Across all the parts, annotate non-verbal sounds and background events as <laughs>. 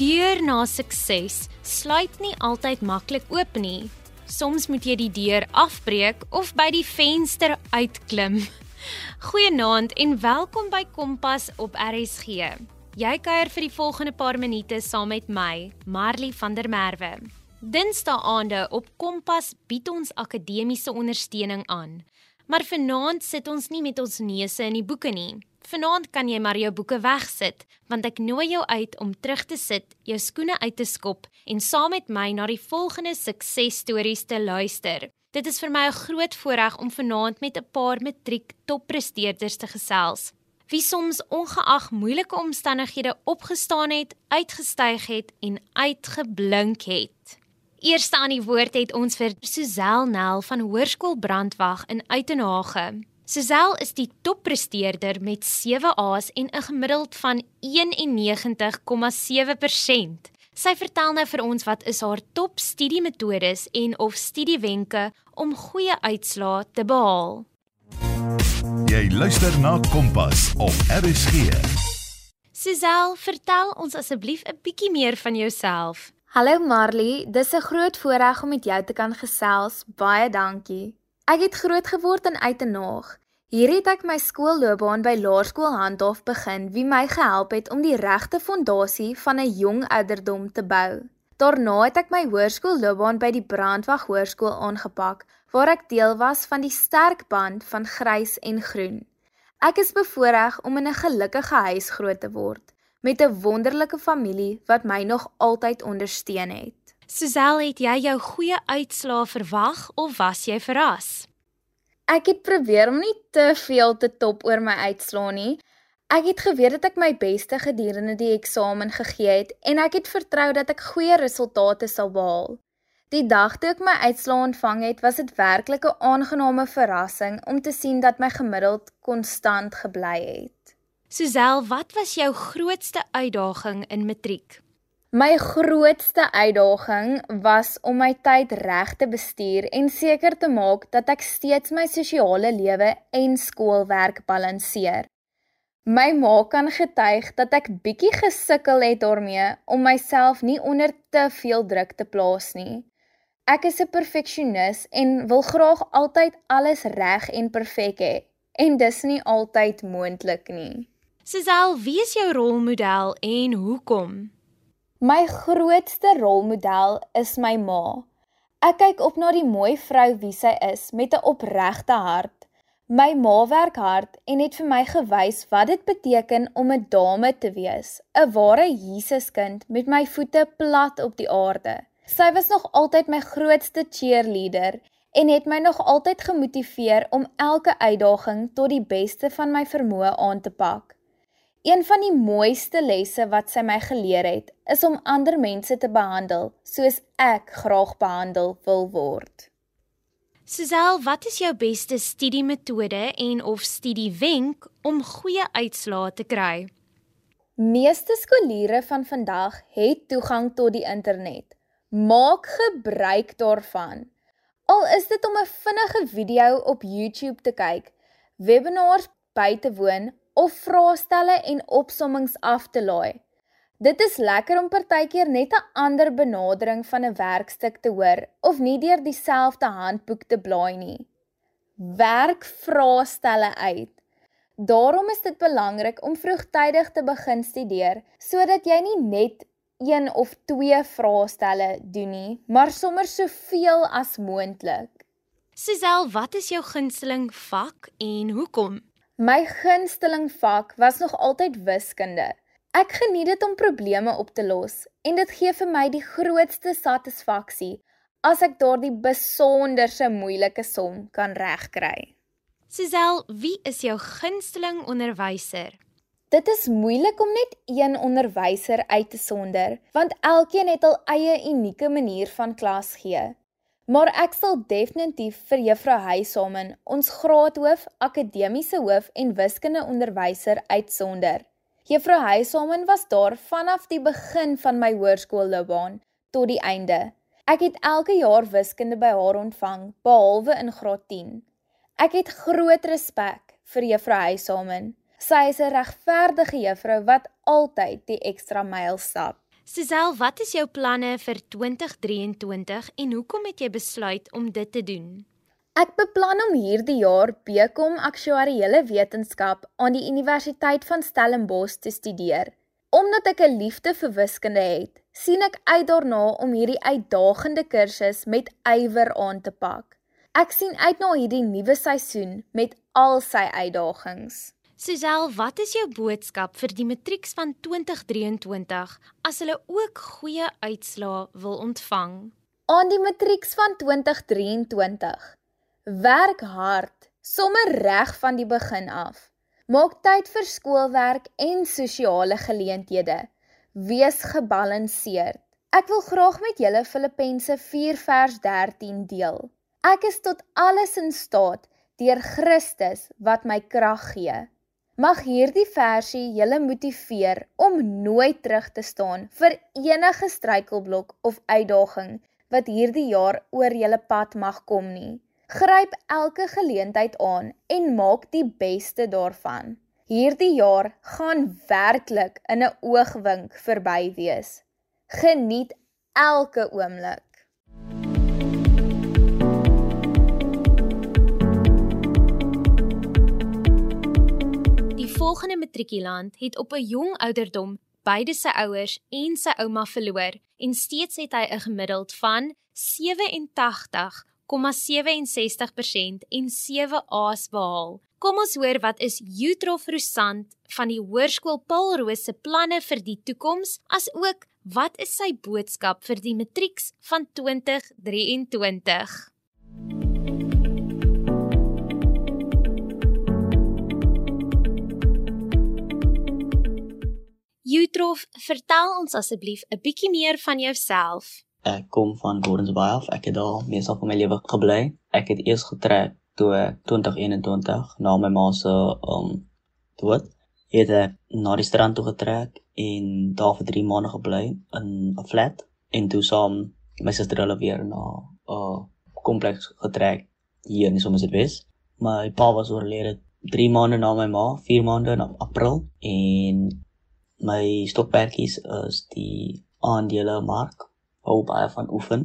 deur na sukses sluit nie altyd maklik oop nie. Soms moet jy die deur afbreek of by die venster uitklim. <laughs> Goeienaand en welkom by Kompas op RSG. Jy kuier vir die volgende paar minute saam met my, Marley van der Merwe. Dinsdae aande op Kompas bied ons akademiese ondersteuning aan. Maar vanaand sit ons nie met ons neuse in die boeke nie. Vanaand kan jy maar jou boeke wegsit, want ek nooi jou uit om terug te sit, jou skoene uit te skop en saam met my na die volgende suksesstories te luister. Dit is vir my 'n groot voorreg om vanaand met 'n paar matriek toppresteerders te gesels. Wie soms ongeag moeilike omstandighede opgestaan het, uitgestyg het en uitgeblink het. Eerste aan die woord het ons vir Suzel Nel van Hoërskool Brandwag in Uitenhage. Suzel is die toppresteerder met 7 A's en 'n gemiddeld van 91,7%. Sy vertel nou vir ons wat is haar top studiemetodes en of studiewenke om goeie uitslae te behaal. Jy luister na Kompas op RSG. Suzel, vertel ons asseblief 'n bietjie meer van jouself. Hallo Marley, dis 'n groot voorreg om met jou te kan gesels. Baie dankie. Ek het groot geword in Uitenaag. Hier het ek my skoolloopbaan by Laerskool Handhaaf begin, wie my gehelp het om die regte fondasie van 'n jong ouderdom te bou. Daarna het ek my hoërskoolloopbaan by die Brandwag Hoërskool aangepak, waar ek deel was van die sterk band van grys en groen. Ek is bevoorreg om in 'n gelukkige huis groot te word met 'n wonderlike familie wat my nog altyd ondersteun het. Suzel, het jy jou goeie uitslae verwag of was jy verras? Ek het probeer om nie te veel te top oor my uitslae nie. Ek het geweet dat ek my beste gedurende die eksamen gegee het en ek het vertrou dat ek goeie resultate sal behaal. Die dag toe ek my uitslae ontvang het, was dit werklik 'n aangename verrassing om te sien dat my gemiddeld konstant gebly het. Suzel, wat was jou grootste uitdaging in matriek? My grootste uitdaging was om my tyd reg te bestuur en seker te maak dat ek steeds my sosiale lewe en skoolwerk balanseer. My ma kan getuig dat ek bietjie gesukkel het daarmee om myself nie onder te veel druk te plaas nie. Ek is 'n perfeksionis en wil graag altyd alles reg en perfek hê en dis nie altyd moontlik nie. Suzel, wie is jou rolmodel en hoekom? My grootste rolmodel is my ma. Ek kyk op na die mooi vrou wie sy is met 'n opregte hart. My ma werk hard en het vir my gewys wat dit beteken om 'n dame te wees, 'n ware Jesuskind met my voete plat op die aarde. Sy was nog altyd my grootste cheerleader en het my nog altyd gemotiveer om elke uitdaging tot die beste van my vermoë aan te pak. Een van die mooiste lesse wat sy my geleer het, is om ander mense te behandel soos ek graag behandel wil word. Suzel, wat is jou beste studiemetode en of studiewenk om goeie uitslae te kry? Meeste skooliere van vandag het toegang tot die internet. Maak gebruik daarvan. Al is dit om 'n vinnige video op YouTube te kyk, webinars by te woon of vraestelle en opsommings af te laai. Dit is lekker om partykeer net 'n ander benadering van 'n werkstuk te hoor of nie deur dieselfde handboek te blaai nie. Werk vraestelle uit. Daarom is dit belangrik om vroegtydig te begin studeer sodat jy nie net een of twee vraestelle doen nie, maar sommer soveel as moontlik. Suzel, wat is jou gunsteling vak en hoekom? My gunsteling vak was nog altyd wiskunde. Ek geniet dit om probleme op te los en dit gee vir my die grootste satisfaksie as ek daardie besonderse moeilike som kan regkry. Suzel, wie is jou gunsteling onderwyser? Dit is moeilik om net een onderwyser uit te sonder, want elkeen het al eie unieke manier van klas gee. Maar ek sal definitief vir juffrou Huysamen, ons graadhoof, akademiese hoof en wiskunde onderwyser uitsonder. Juffrou Huysamen was daar vanaf die begin van my hoërskoolloopbaan tot die einde. Ek het elke jaar wiskunde by haar ontvang, behalwe in graad 10. Ek het groot respek vir juffrou Huysamen. Sy is 'n regverdige juffrou wat altyd die ekstra myl stap. Sisel, wat is jou planne vir 2023 en hoekom het jy besluit om dit te doen? Ek beplan om hierdie jaar BCom Aktuariële Wetenskap aan die Universiteit van Stellenbosch te studeer. Omdat ek 'n liefde vir wiskunde het, sien ek uit daarna om hierdie uitdagende kursus met ywer aan te pak. Ek sien uit na hierdie nuwe seisoen met al sy uitdagings. Suzelle, wat is jou boodskap vir die matrieks van 2023 as hulle ook goeie uitslae wil ontvang? Aan die matrieks van 2023. Werk hard, sommer reg van die begin af. Maak tyd vir skoolwerk en sosiale geleenthede. Wees gebalanseerd. Ek wil graag met julle Filippense 4 vers 13 deel. Ek is tot alles in staat deur Christus wat my krag gee. Mag hierdie versie julle motiveer om nooit terug te staan vir enige struikelblok of uitdaging wat hierdie jaar oor julle pad mag kom nie. Gryp elke geleentheid aan en maak die beste daarvan. Hierdie jaar gaan werklik in 'n oogwink verby wees. Geniet elke oomblik. Volgende matrikulant het op 'n jong ouderdom beide sy ouers en sy ouma verloor en steeds het hy 'n gemiddeld van 87,67% en 7 A's behaal. Kom ons hoor wat is Jutrof Rosant van die Hoërskool Paul Roos se planne vir die toekoms as ook wat is sy boodskap vir die matrieks van 2023. Jutrof, vertel ons asseblief 'n bietjie meer van jouself. Ek kom van Gordons Bay af. Ek het daar meestal van my lewe gebly. Ek het eers getrek toe 2021 na my ma se um dood. Het ek na die strand toe getrek en daar vir 3 maande gebly in 'n flat en toe saam my suster hulle weer na 'n uh, kompleks getrek hier in Somerset. My pa was oorlede 3 maande na my ma, 4 maande in April en my stokperdjies is die aandele mark hou baie van oefen.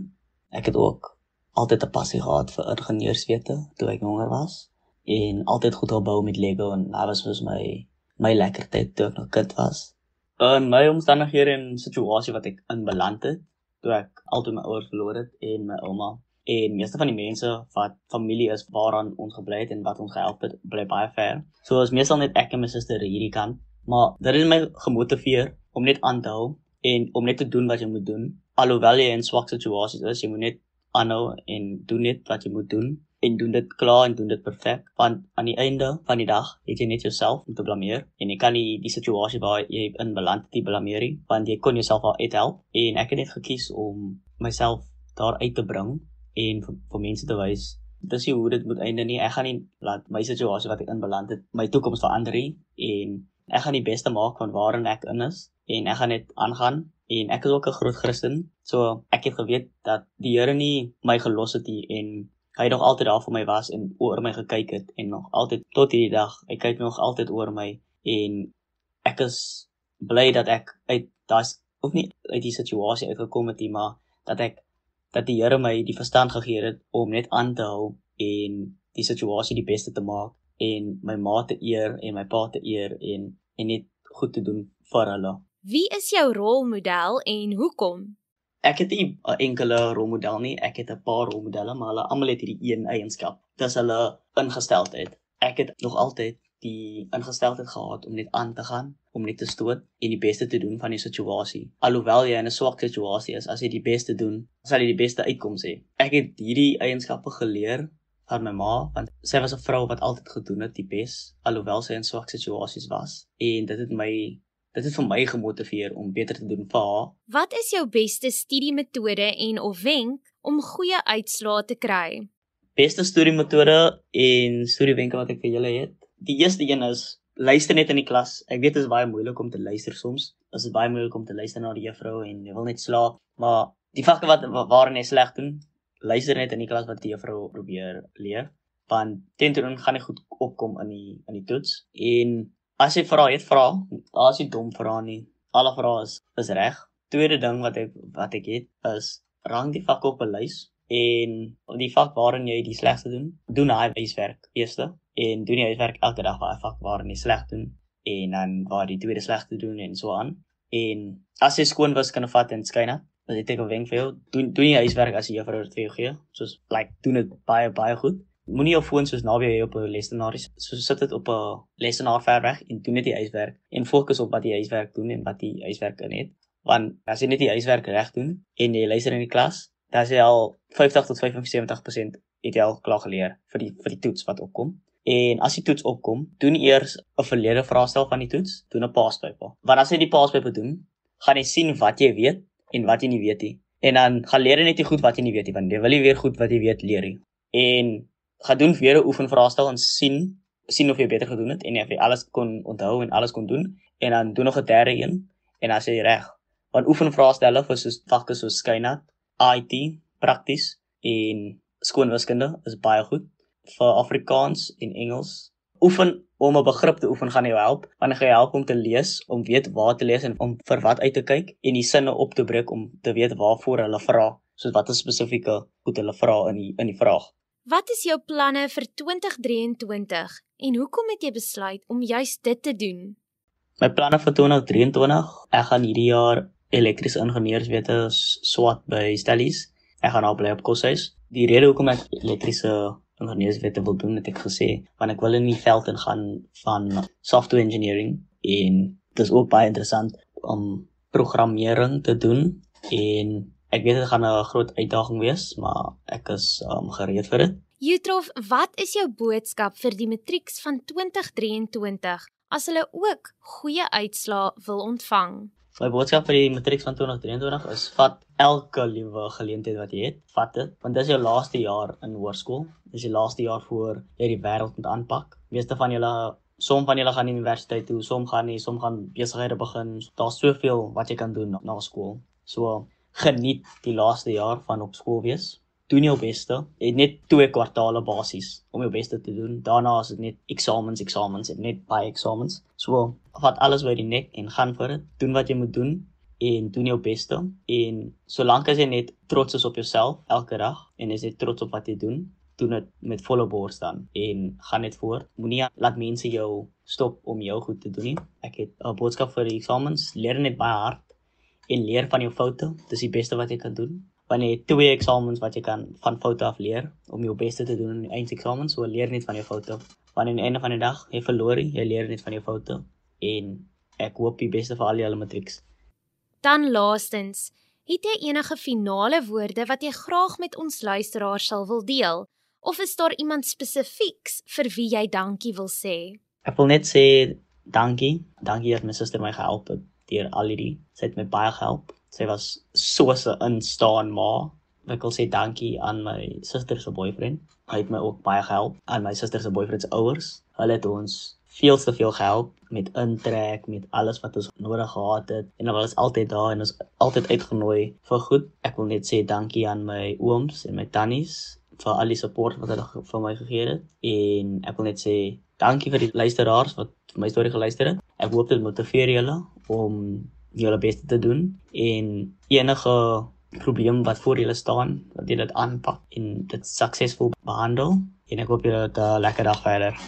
Ek het ook altyd 'n passie gehad vir ingenieurswete toe ek jonger was en altyd goed gebou met Lego en dit was vir my my lekker tyd toe ek nog kind was. In my omstandighede en situasie wat ek in beland het toe ek altyd my ouers verloor het en my ouma en meeste van die mense wat familie is waaraan ons gebly het en wat ons gehelp het bly baie ver. So is meestal net ek en my suster hierdie kant Maar dit het my gemotiveer om net aan te hou en om net te doen wat jy moet doen. Alhoewel jy in swak situasies is, jy moet net aanhou en doen net wat jy moet doen en doen dit klaar en doen dit perfek want aan die einde van die dag het jy net jouself om te blameer en jy kan nie die situasie waar jy in beland het blameer nie want jy kon jouself al uithelp en ek het net gekies om myself daar uit te bring en vir, vir mense te wys dis hoe dit moet eindig nie ek gaan nie laat my situasie wat ek in beland het my toekoms verander nie en ek gaan die beste maak van waarin ek in is en ek gaan net aangaan en ek is ook 'n groot Christen. So ek het geweet dat die Here nie my gelos het nie en hy nog altyd daar vir my was en oor my gekyk het en nog altyd tot hierdie dag, hy kyk nog altyd oor my en ek is bly dat ek uit daai of nie uit die situasie uitgekom het nie, maar dat ek dat die Here my die verstand gegee het om net aan te hou en die situasie die beste te maak en my ma te eer en my pa te eer en en net goed te doen vir hulle. Wie is jou rolmodel en hoekom? Ek het nie 'n enkele rolmodel nie. Ek het 'n paar rolmodelle, maar hulle almal het hierdie een eienskap. Dis hulle ingesteldheid. Ek het nog altyd die ingesteldheid gehad om net aan te gaan, om net te stoot en die beste te doen van die situasie. Alhoewel jy in 'n swak situasie is, as jy die beste doen, sal jy die beste uitkoms hê. Ek het hierdie eienskappe geleer van my ma want sy was 'n vrou wat altyd gedoen het die bes alhoewel sy in swak situasies was en dit het my dit het vir my gemotiveer om beter te doen vir haar. Wat is jou beste studiemetode en of wenk om goeie uitslae te kry? Beste studiemetode en studiewenke wat ek vir julle het. Die eerste een is luister net in die klas. Ek weet dit is baie moeilik om te luister soms. Dit is baie moeilik om te luister na die juffrou en jy wil net slaap, maar die vakke wat waarin jy sleg doen, luister net in die klas wat die juffrou probeer leer want tentoon gaan nie goed opkom in die in die toets. En as jy vra het vra daar's nie dom vra nie. Alle vrae is is reg. Tweede ding wat ek wat ek het is rang die vak op 'n lys en die vak waarin jy die slegste doen, doen hy huiswerk eerste en doen jy huiswerk elke dag waar hy vak waarin jy sleg doen en dan waar die tweede slegste doen en so aan. En as jy skoon wiskunde vat en skyn na, dan het ek 'n wenk vir jou. Doen doen jy huiswerk as die juffrou dit vir jou gee. Soos like doen dit baie baie goed. Moenie jou foon soos naby jy op 'n lesenaar is. So sit dit op 'n lesenaar ver weg en doen net die huiswerk en fokus op wat jy huiswerk doen en wat die huiswerk in het. Want as jy net die huiswerk reg doen en jy luister in die klas, dan is jy al 50 tot 75% het jy al klaar geleer vir die vir die toets wat opkom. En as die toets opkom, doen eers 'n verlede vraestel van die toets, doen 'n paaspype. Want as jy die paaspype doen, gaan jy sien wat jy weet en wat jy nie weet nie. En dan gaan leer net jy goed wat jy nie weet nie, want jy wil nie weer goed wat jy weet leer nie. En gaan doen weer 'n oefenvraestel en sien sien of jy beter gedoen het en of jy alles kon onthou en alles kon doen en dan doen nog 'n derde een en as jy reg. Want oefenvraestelle vir soos vakke soos skynat, IT, prakties en skoonwiskunde is baie goed vir Afrikaans en Engels. Oefen om 'n begrip te oefen gaan jou help. Want gaan jou help om te lees, om weet waar te lees en om vir wat uit te kyk en die sinne op te breek om te weet waarvoor hulle vra, soos wat 'n spesifieke goed hulle vra in die in die vraag. Wat is jou planne vir 2023 en hoekom het jy besluit om juist dit te doen? My planne vir 2023, ek gaan hierdie jaar elektriese ingenieurswete swat by Stellies. Ek gaan nou bly op koshuis. Die rede hoekom ek elektriese ingenieurswette wil doen het ek gesê want ek wil in die veld ingaan van software engineering en dit is ook baie interessant om programmering te doen en ek weet dit gaan 'n groot uitdaging wees maar ek is um, gereed vir dit. Jutrof, wat is jou boodskap vir die matrieks van 2023 as hulle ook goeie uitslae wil ontvang? My boodskap vir die matriek van 2023 is vat elke liewe geleentheid wat jy het, vat dit, want dis jou laaste jaar in hoërskool. Dis die laaste jaar voor jy die wêreld moet aanpak. Meeste van julle, som van julle gaan universiteit toe, som gaan nie, som gaan besighede begin. Daar's soveel wat jy kan doen na skool. So geniet die laaste jaar van op skool wees doen jou beste. Jy het net twee kwartaale basies om jou beste te doen. Daarna is dit net eksamens, eksamens en net baie eksamens. So, vat alles by die nek en gaan vir dit. Doen wat jy moet doen en doen jou beste. En solank as jy net trots is op jouself elke dag en is trots op wat jy doen, doen dit met volle bors dan en gaan net voort. Moenie laat mense jou stop om jou goed te doen nie. Ek het 'n boodskap vir die eksamens. Leer net baie hard en leer van jou foute. Dis die beste wat jy kan doen wanneer jy twee eksamens wat jy kan van foute af leer om jou beste te doen in die eindeksamen, so leer net van jou foute. Wanneer aan die einde van die dag jy verloor, jy leer net van jou foute en ek hoop die beste vir al julle matrieks. Dan laastens, het jy enige finale woorde wat jy graag met ons luisteraars sal wil deel of is daar iemand spesifieks vir wie jy dankie wil sê? Ek wil net sê dankie. Dankie dat my suster my gehelp het deur al hierdie. Sy het my baie gehelp sy was so 'n instaan ma. Ek wil sê dankie aan my suster se boyfriend. Hy het my ook baie gehelp aan my suster se boyfriend se ouers. Hulle het ons veel te veel gehelp met intrek, met alles wat ons nodig gehad het en hulle was altyd daar en ons altyd uitgenooi vir goed. Ek wil net sê dankie aan my ooms en my tannies vir al die support wat hulle vir my gegee het en ek wil net sê dankie vir die luisteraars wat my storie geluister het. Ek hoop dit motiveer julle om julle bes te doen en enige probleem wat voor julle staan, dat jy dit aanpak en dit suksesvol behandel en ek hoop julle het 'n lekker dag verder.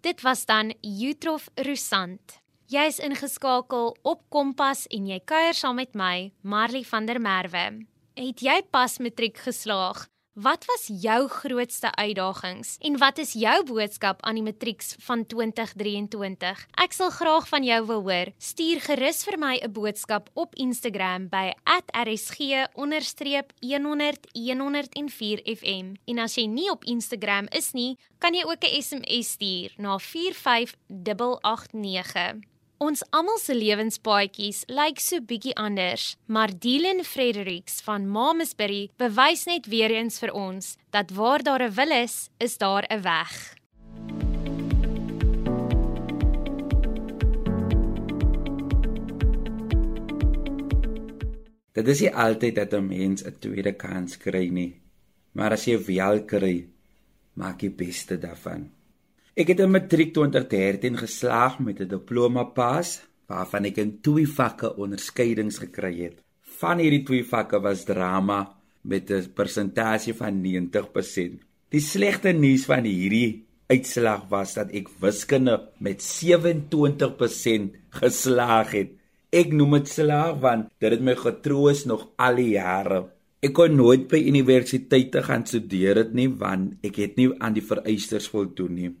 Dit was dan Utrof Rusant. Jy is ingeskakel op Kompas en jy kuier saam met my, Marley van der Merwe. Het jy pas matriek geslaag? Wat was jou grootste uitdagings en wat is jou boodskap aan die matrieks van 2023? Ek sal graag van jou wil hoor. Stuur gerus vir my 'n boodskap op Instagram by @rsg_100_104fm. En as jy nie op Instagram is nie, kan jy ook 'n SMS stuur na 45889. Ons almal se lewenspaadjies lyk so bietjie anders, maar Dylan Fredericks van Mamasbury bewys net weer eens vir ons dat waar daar 'n wil is, is daar 'n weg. Dit is nie altyd dat 'n mens 'n tweede kans kry nie, maar as jy wel kry, maak die beste daarvan. Ek het in matriek 2013 geslaag met 'n diploma pas waarvan ek in twee vakke onderskeidings gekry het. Van hierdie twee vakke was drama met 'n persentasie van 90%. Die slegte nuus van hierdie uitslag was dat ek wiskunde met 27% geslaag het. Ek noem dit slaag want dit het my getroos nog al die jare. Ek kon nooit by universiteite gaan studeer dit nie want ek het nie aan die vereistes voldoen nie.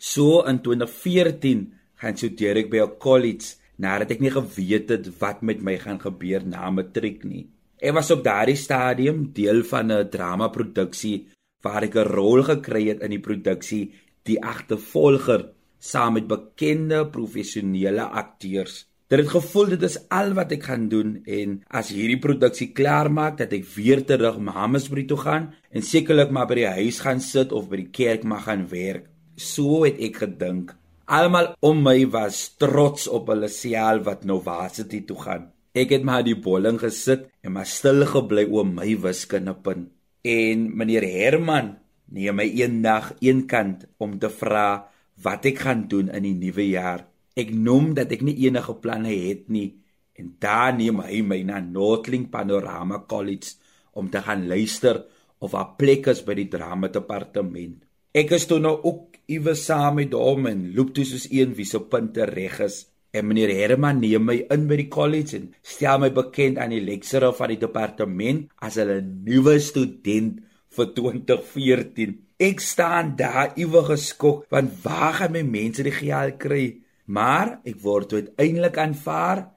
So in 2014 gaan studeer ek by 'n college nadat ek nie geweet het wat met my gaan gebeur na matriek nie. Ek was op daardie stadium deel van 'n dramaproduksie waar ek 'n rol gekry het in die produksie Die Agtervolger saam met bekende professionele akteurs. Dit het gevoel dit is al wat ek gaan doen en as hierdie produksie klaar maak dat ek weer terug Mamasbury toe gaan en sekerlik maar by die huis gaan sit of by die kerk mag gaan werk. So het ek gedink. Almal om my was trots op hulle seal wat Novacity toe gaan. Ek het maar die bolling gesit en maar stil gebly oor my wiskundepunt. En meneer Herman neem my eendag eenkant om te vra wat ek gaan doen in die nuwe jaar. Ek noem dat ek nie enige planne het nie en daar neem hy my na Northling Panorama College om te gaan luister of 'n plek is by die drama departement. Ek is toe nou ook iewes saam met hom en loop toe soos een wie se punte reg is. En meneer Herman neem my in by die college en stel my bekend aan die lecturer van die departement as hulle nuwe student vir 2014. Ek staan daar iewes geskok want waar gaan my mense die geld kry? Maar ek word uiteindelik aanvaar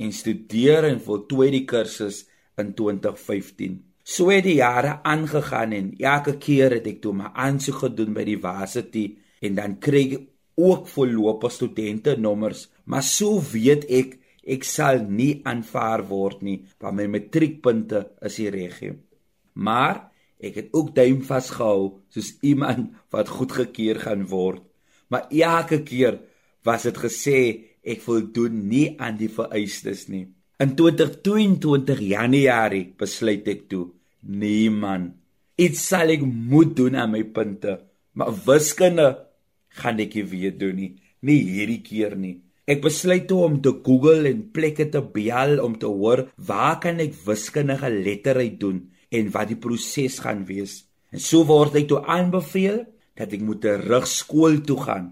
en studeer en voltooi die kursus in 2015. So het die jare aangegaan en elke keer het ek toe my aansoek gedoen by die varsity en dan kry ek ook voorlopige studente nommers, maar so weet ek ek sal nie aanvaar word nie want my matriekpunte is die regio. Maar ek het ook duim vasgehou soos iemand wat goedgekeur gaan word. Maar elke keer was dit gesê ek voldoen nie aan die vereistes nie. In 2022 Januarie besluit ek toe, nee man, iets sal ek moet doen aan my punte, maar wiskunde gaan ek nie weer doen nie, nie hierdie keer nie. Ek besluit toe om te Google en plekke te bel om te hoor waar kan ek wiskundige letterheid doen en wat die proses gaan wees. En so word ek toe aanbeveel dat ek moet terug skool toe gaan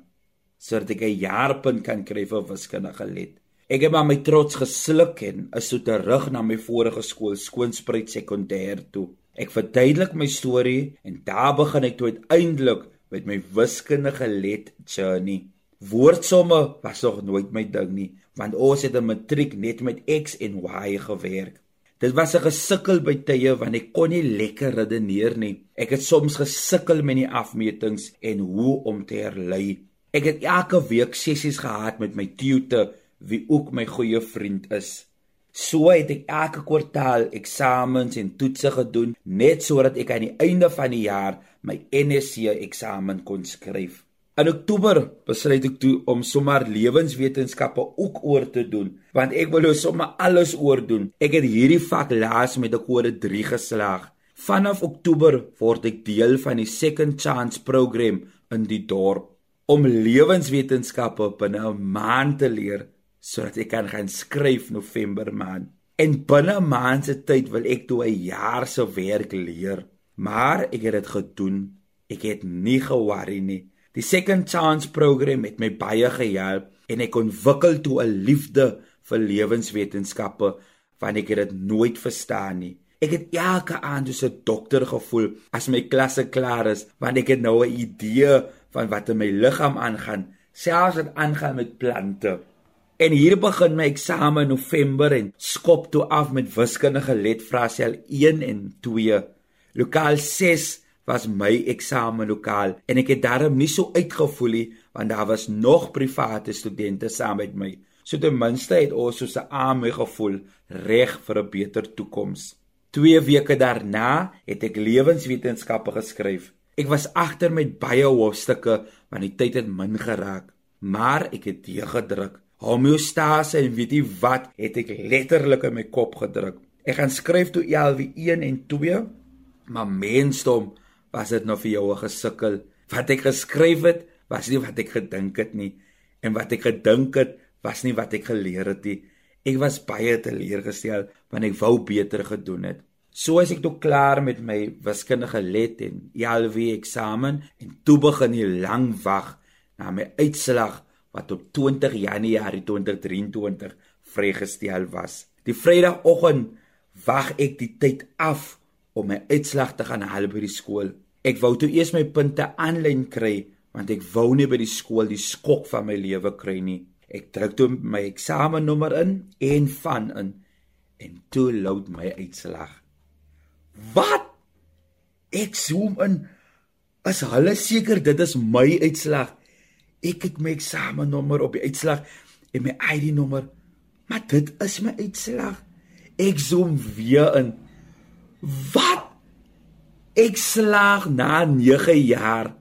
sodat ek 'n jaarpunt kan kry vir wiskundige let. Ek het maar my trots gesluk en is so terug na my vorige skool, Skoonspruit Sekondêr toe. Ek verduidelik my storie en daar begin ek toe uiteindelik met my wiskundige let journey. Woordsomme was nog nooit my ding nie, want ons het 'n matriek net met X en Y gewerk. Dit was 'n gesukkel by tye want ek kon nie lekker redeneer nie. Ek het soms gesukkel met die afmetings en hoe om te herlei. Ek het elke week sessies gehad met my tutor wie ook my goeie vriend is. So het ek elke kwartaal eksamens en toetse gedoen net sodat ek aan die einde van die jaar my NSC eksamen kon skryf. In Oktober besluit ek toe om sommer lewenswetenskappe ook oor te doen, want ek wil nou sommer alles oor doen. Ek het hierdie vak laas met 'n kode 3 geslaag. Vanaf Oktober word ek deel van die Second Chance program in die dorp om lewenswetenskappe binne 'n maand te leer sodat ek kan gaan skryf November maand. En binne 'n maand se tyd wil ek toe 'n jaar se werk leer. Maar ek het dit gedoen. Ek het nie geworry nie. Die Second Chance program het my baie gehelp en ek ontwikkel toe 'n liefde vir lewenswetenskappe want ek het dit nooit verstaan nie. Ek het elke aand soos 'n dokter gevoel as my klasse klaar is want ek het nou 'n idee van wat in my liggaam aangaan, selfs wat aangaan met plante. En hier begin my eksamen in November en skop toe af met wiskundige letvraesel 1 en 2. Lokaal 6 was my eksamen lokaal en ek het daarom nie so uitgevoel nie want daar was nog private studente saam met my. So ten minste het ons so 'n aame gevoel reg vir 'n beter toekoms. 2 weke daarna het ek lewenswetenskappe geskryf. Ek was agter met baie hoofstukke want die tyd het min geraak, maar ek het dit gedruk homeostase en weet jy wat het ek letterlik in my kop gedruk. Ek gaan skryf toe LW1 en 2, maar mensdom was dit nou vir jou 'n gesukkel. Wat ek geskryf het, was nie wat ek gedink het nie en wat ek gedink het, was nie wat ek geleer het nie. Ek was baie teleurgestel want ek wou beter gedoen het. So as ek toe klaar met my wiskundige let en ELV eksamen en toe begin die lang wag na my uitslag wat op 20 Januarie 2023 vrygestel was. Die Vrydagoggend wag ek die tyd af om my uitslag te gaan haal by die skool. Ek wou toe eers my punte aanlyn kry want ek wou nie by die skool die skok van my lewe kry nie. Ek druk toe my eksamennommer in en van in en toe loud my uitslag. Wat? Ek zoom in. As hulle seker dit is my uitslag. Ek het my eksamennommer op die uitslag en my ID-nommer. Maar dit is my uitslag. Ek zoom weer in. Wat? Ek slaag na 9 jaar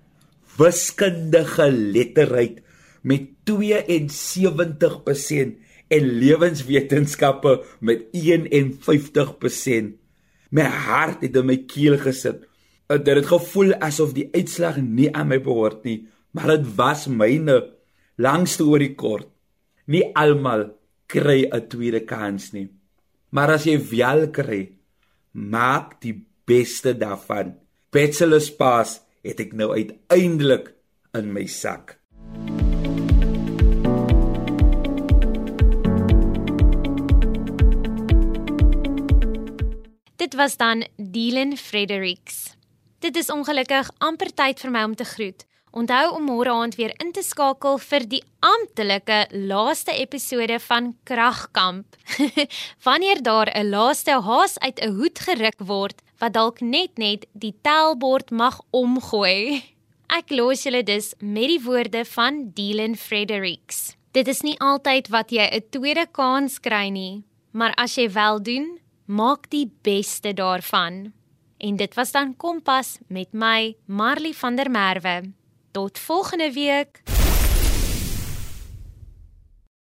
wiskundige letterheid met 72% en lewenswetenskappe met 51%. My hart het in my keel gesit. Dit het gevoel asof die uitslag nie aan my behoort nie, maar dit was myne. Lang storie kort. Nie almal kry 'n tweede kans nie. Maar as jy wel kry, maak die beste daarvan. Bachelor's pass het ek nou uiteindelik in my sak. Dit was dan Dylan Fredericks. Dit is ongelukkig amper tyd vir my om te groet. Onthou om môre aand weer in te skakel vir die amptelike laaste episode van Kragkamp. <laughs> Wanneer daar 'n laaste haas uit 'n hoed geruk word wat dalk net net die telbord mag omgooi. <laughs> Ek los julle dus met die woorde van Dylan Fredericks. Dit is nie altyd wat jy 'n tweede kans kry nie, maar as jy wel doen, maak die beste daarvan. En dit was dan Kompas met my Marley van der Merwe. Tot volgende week.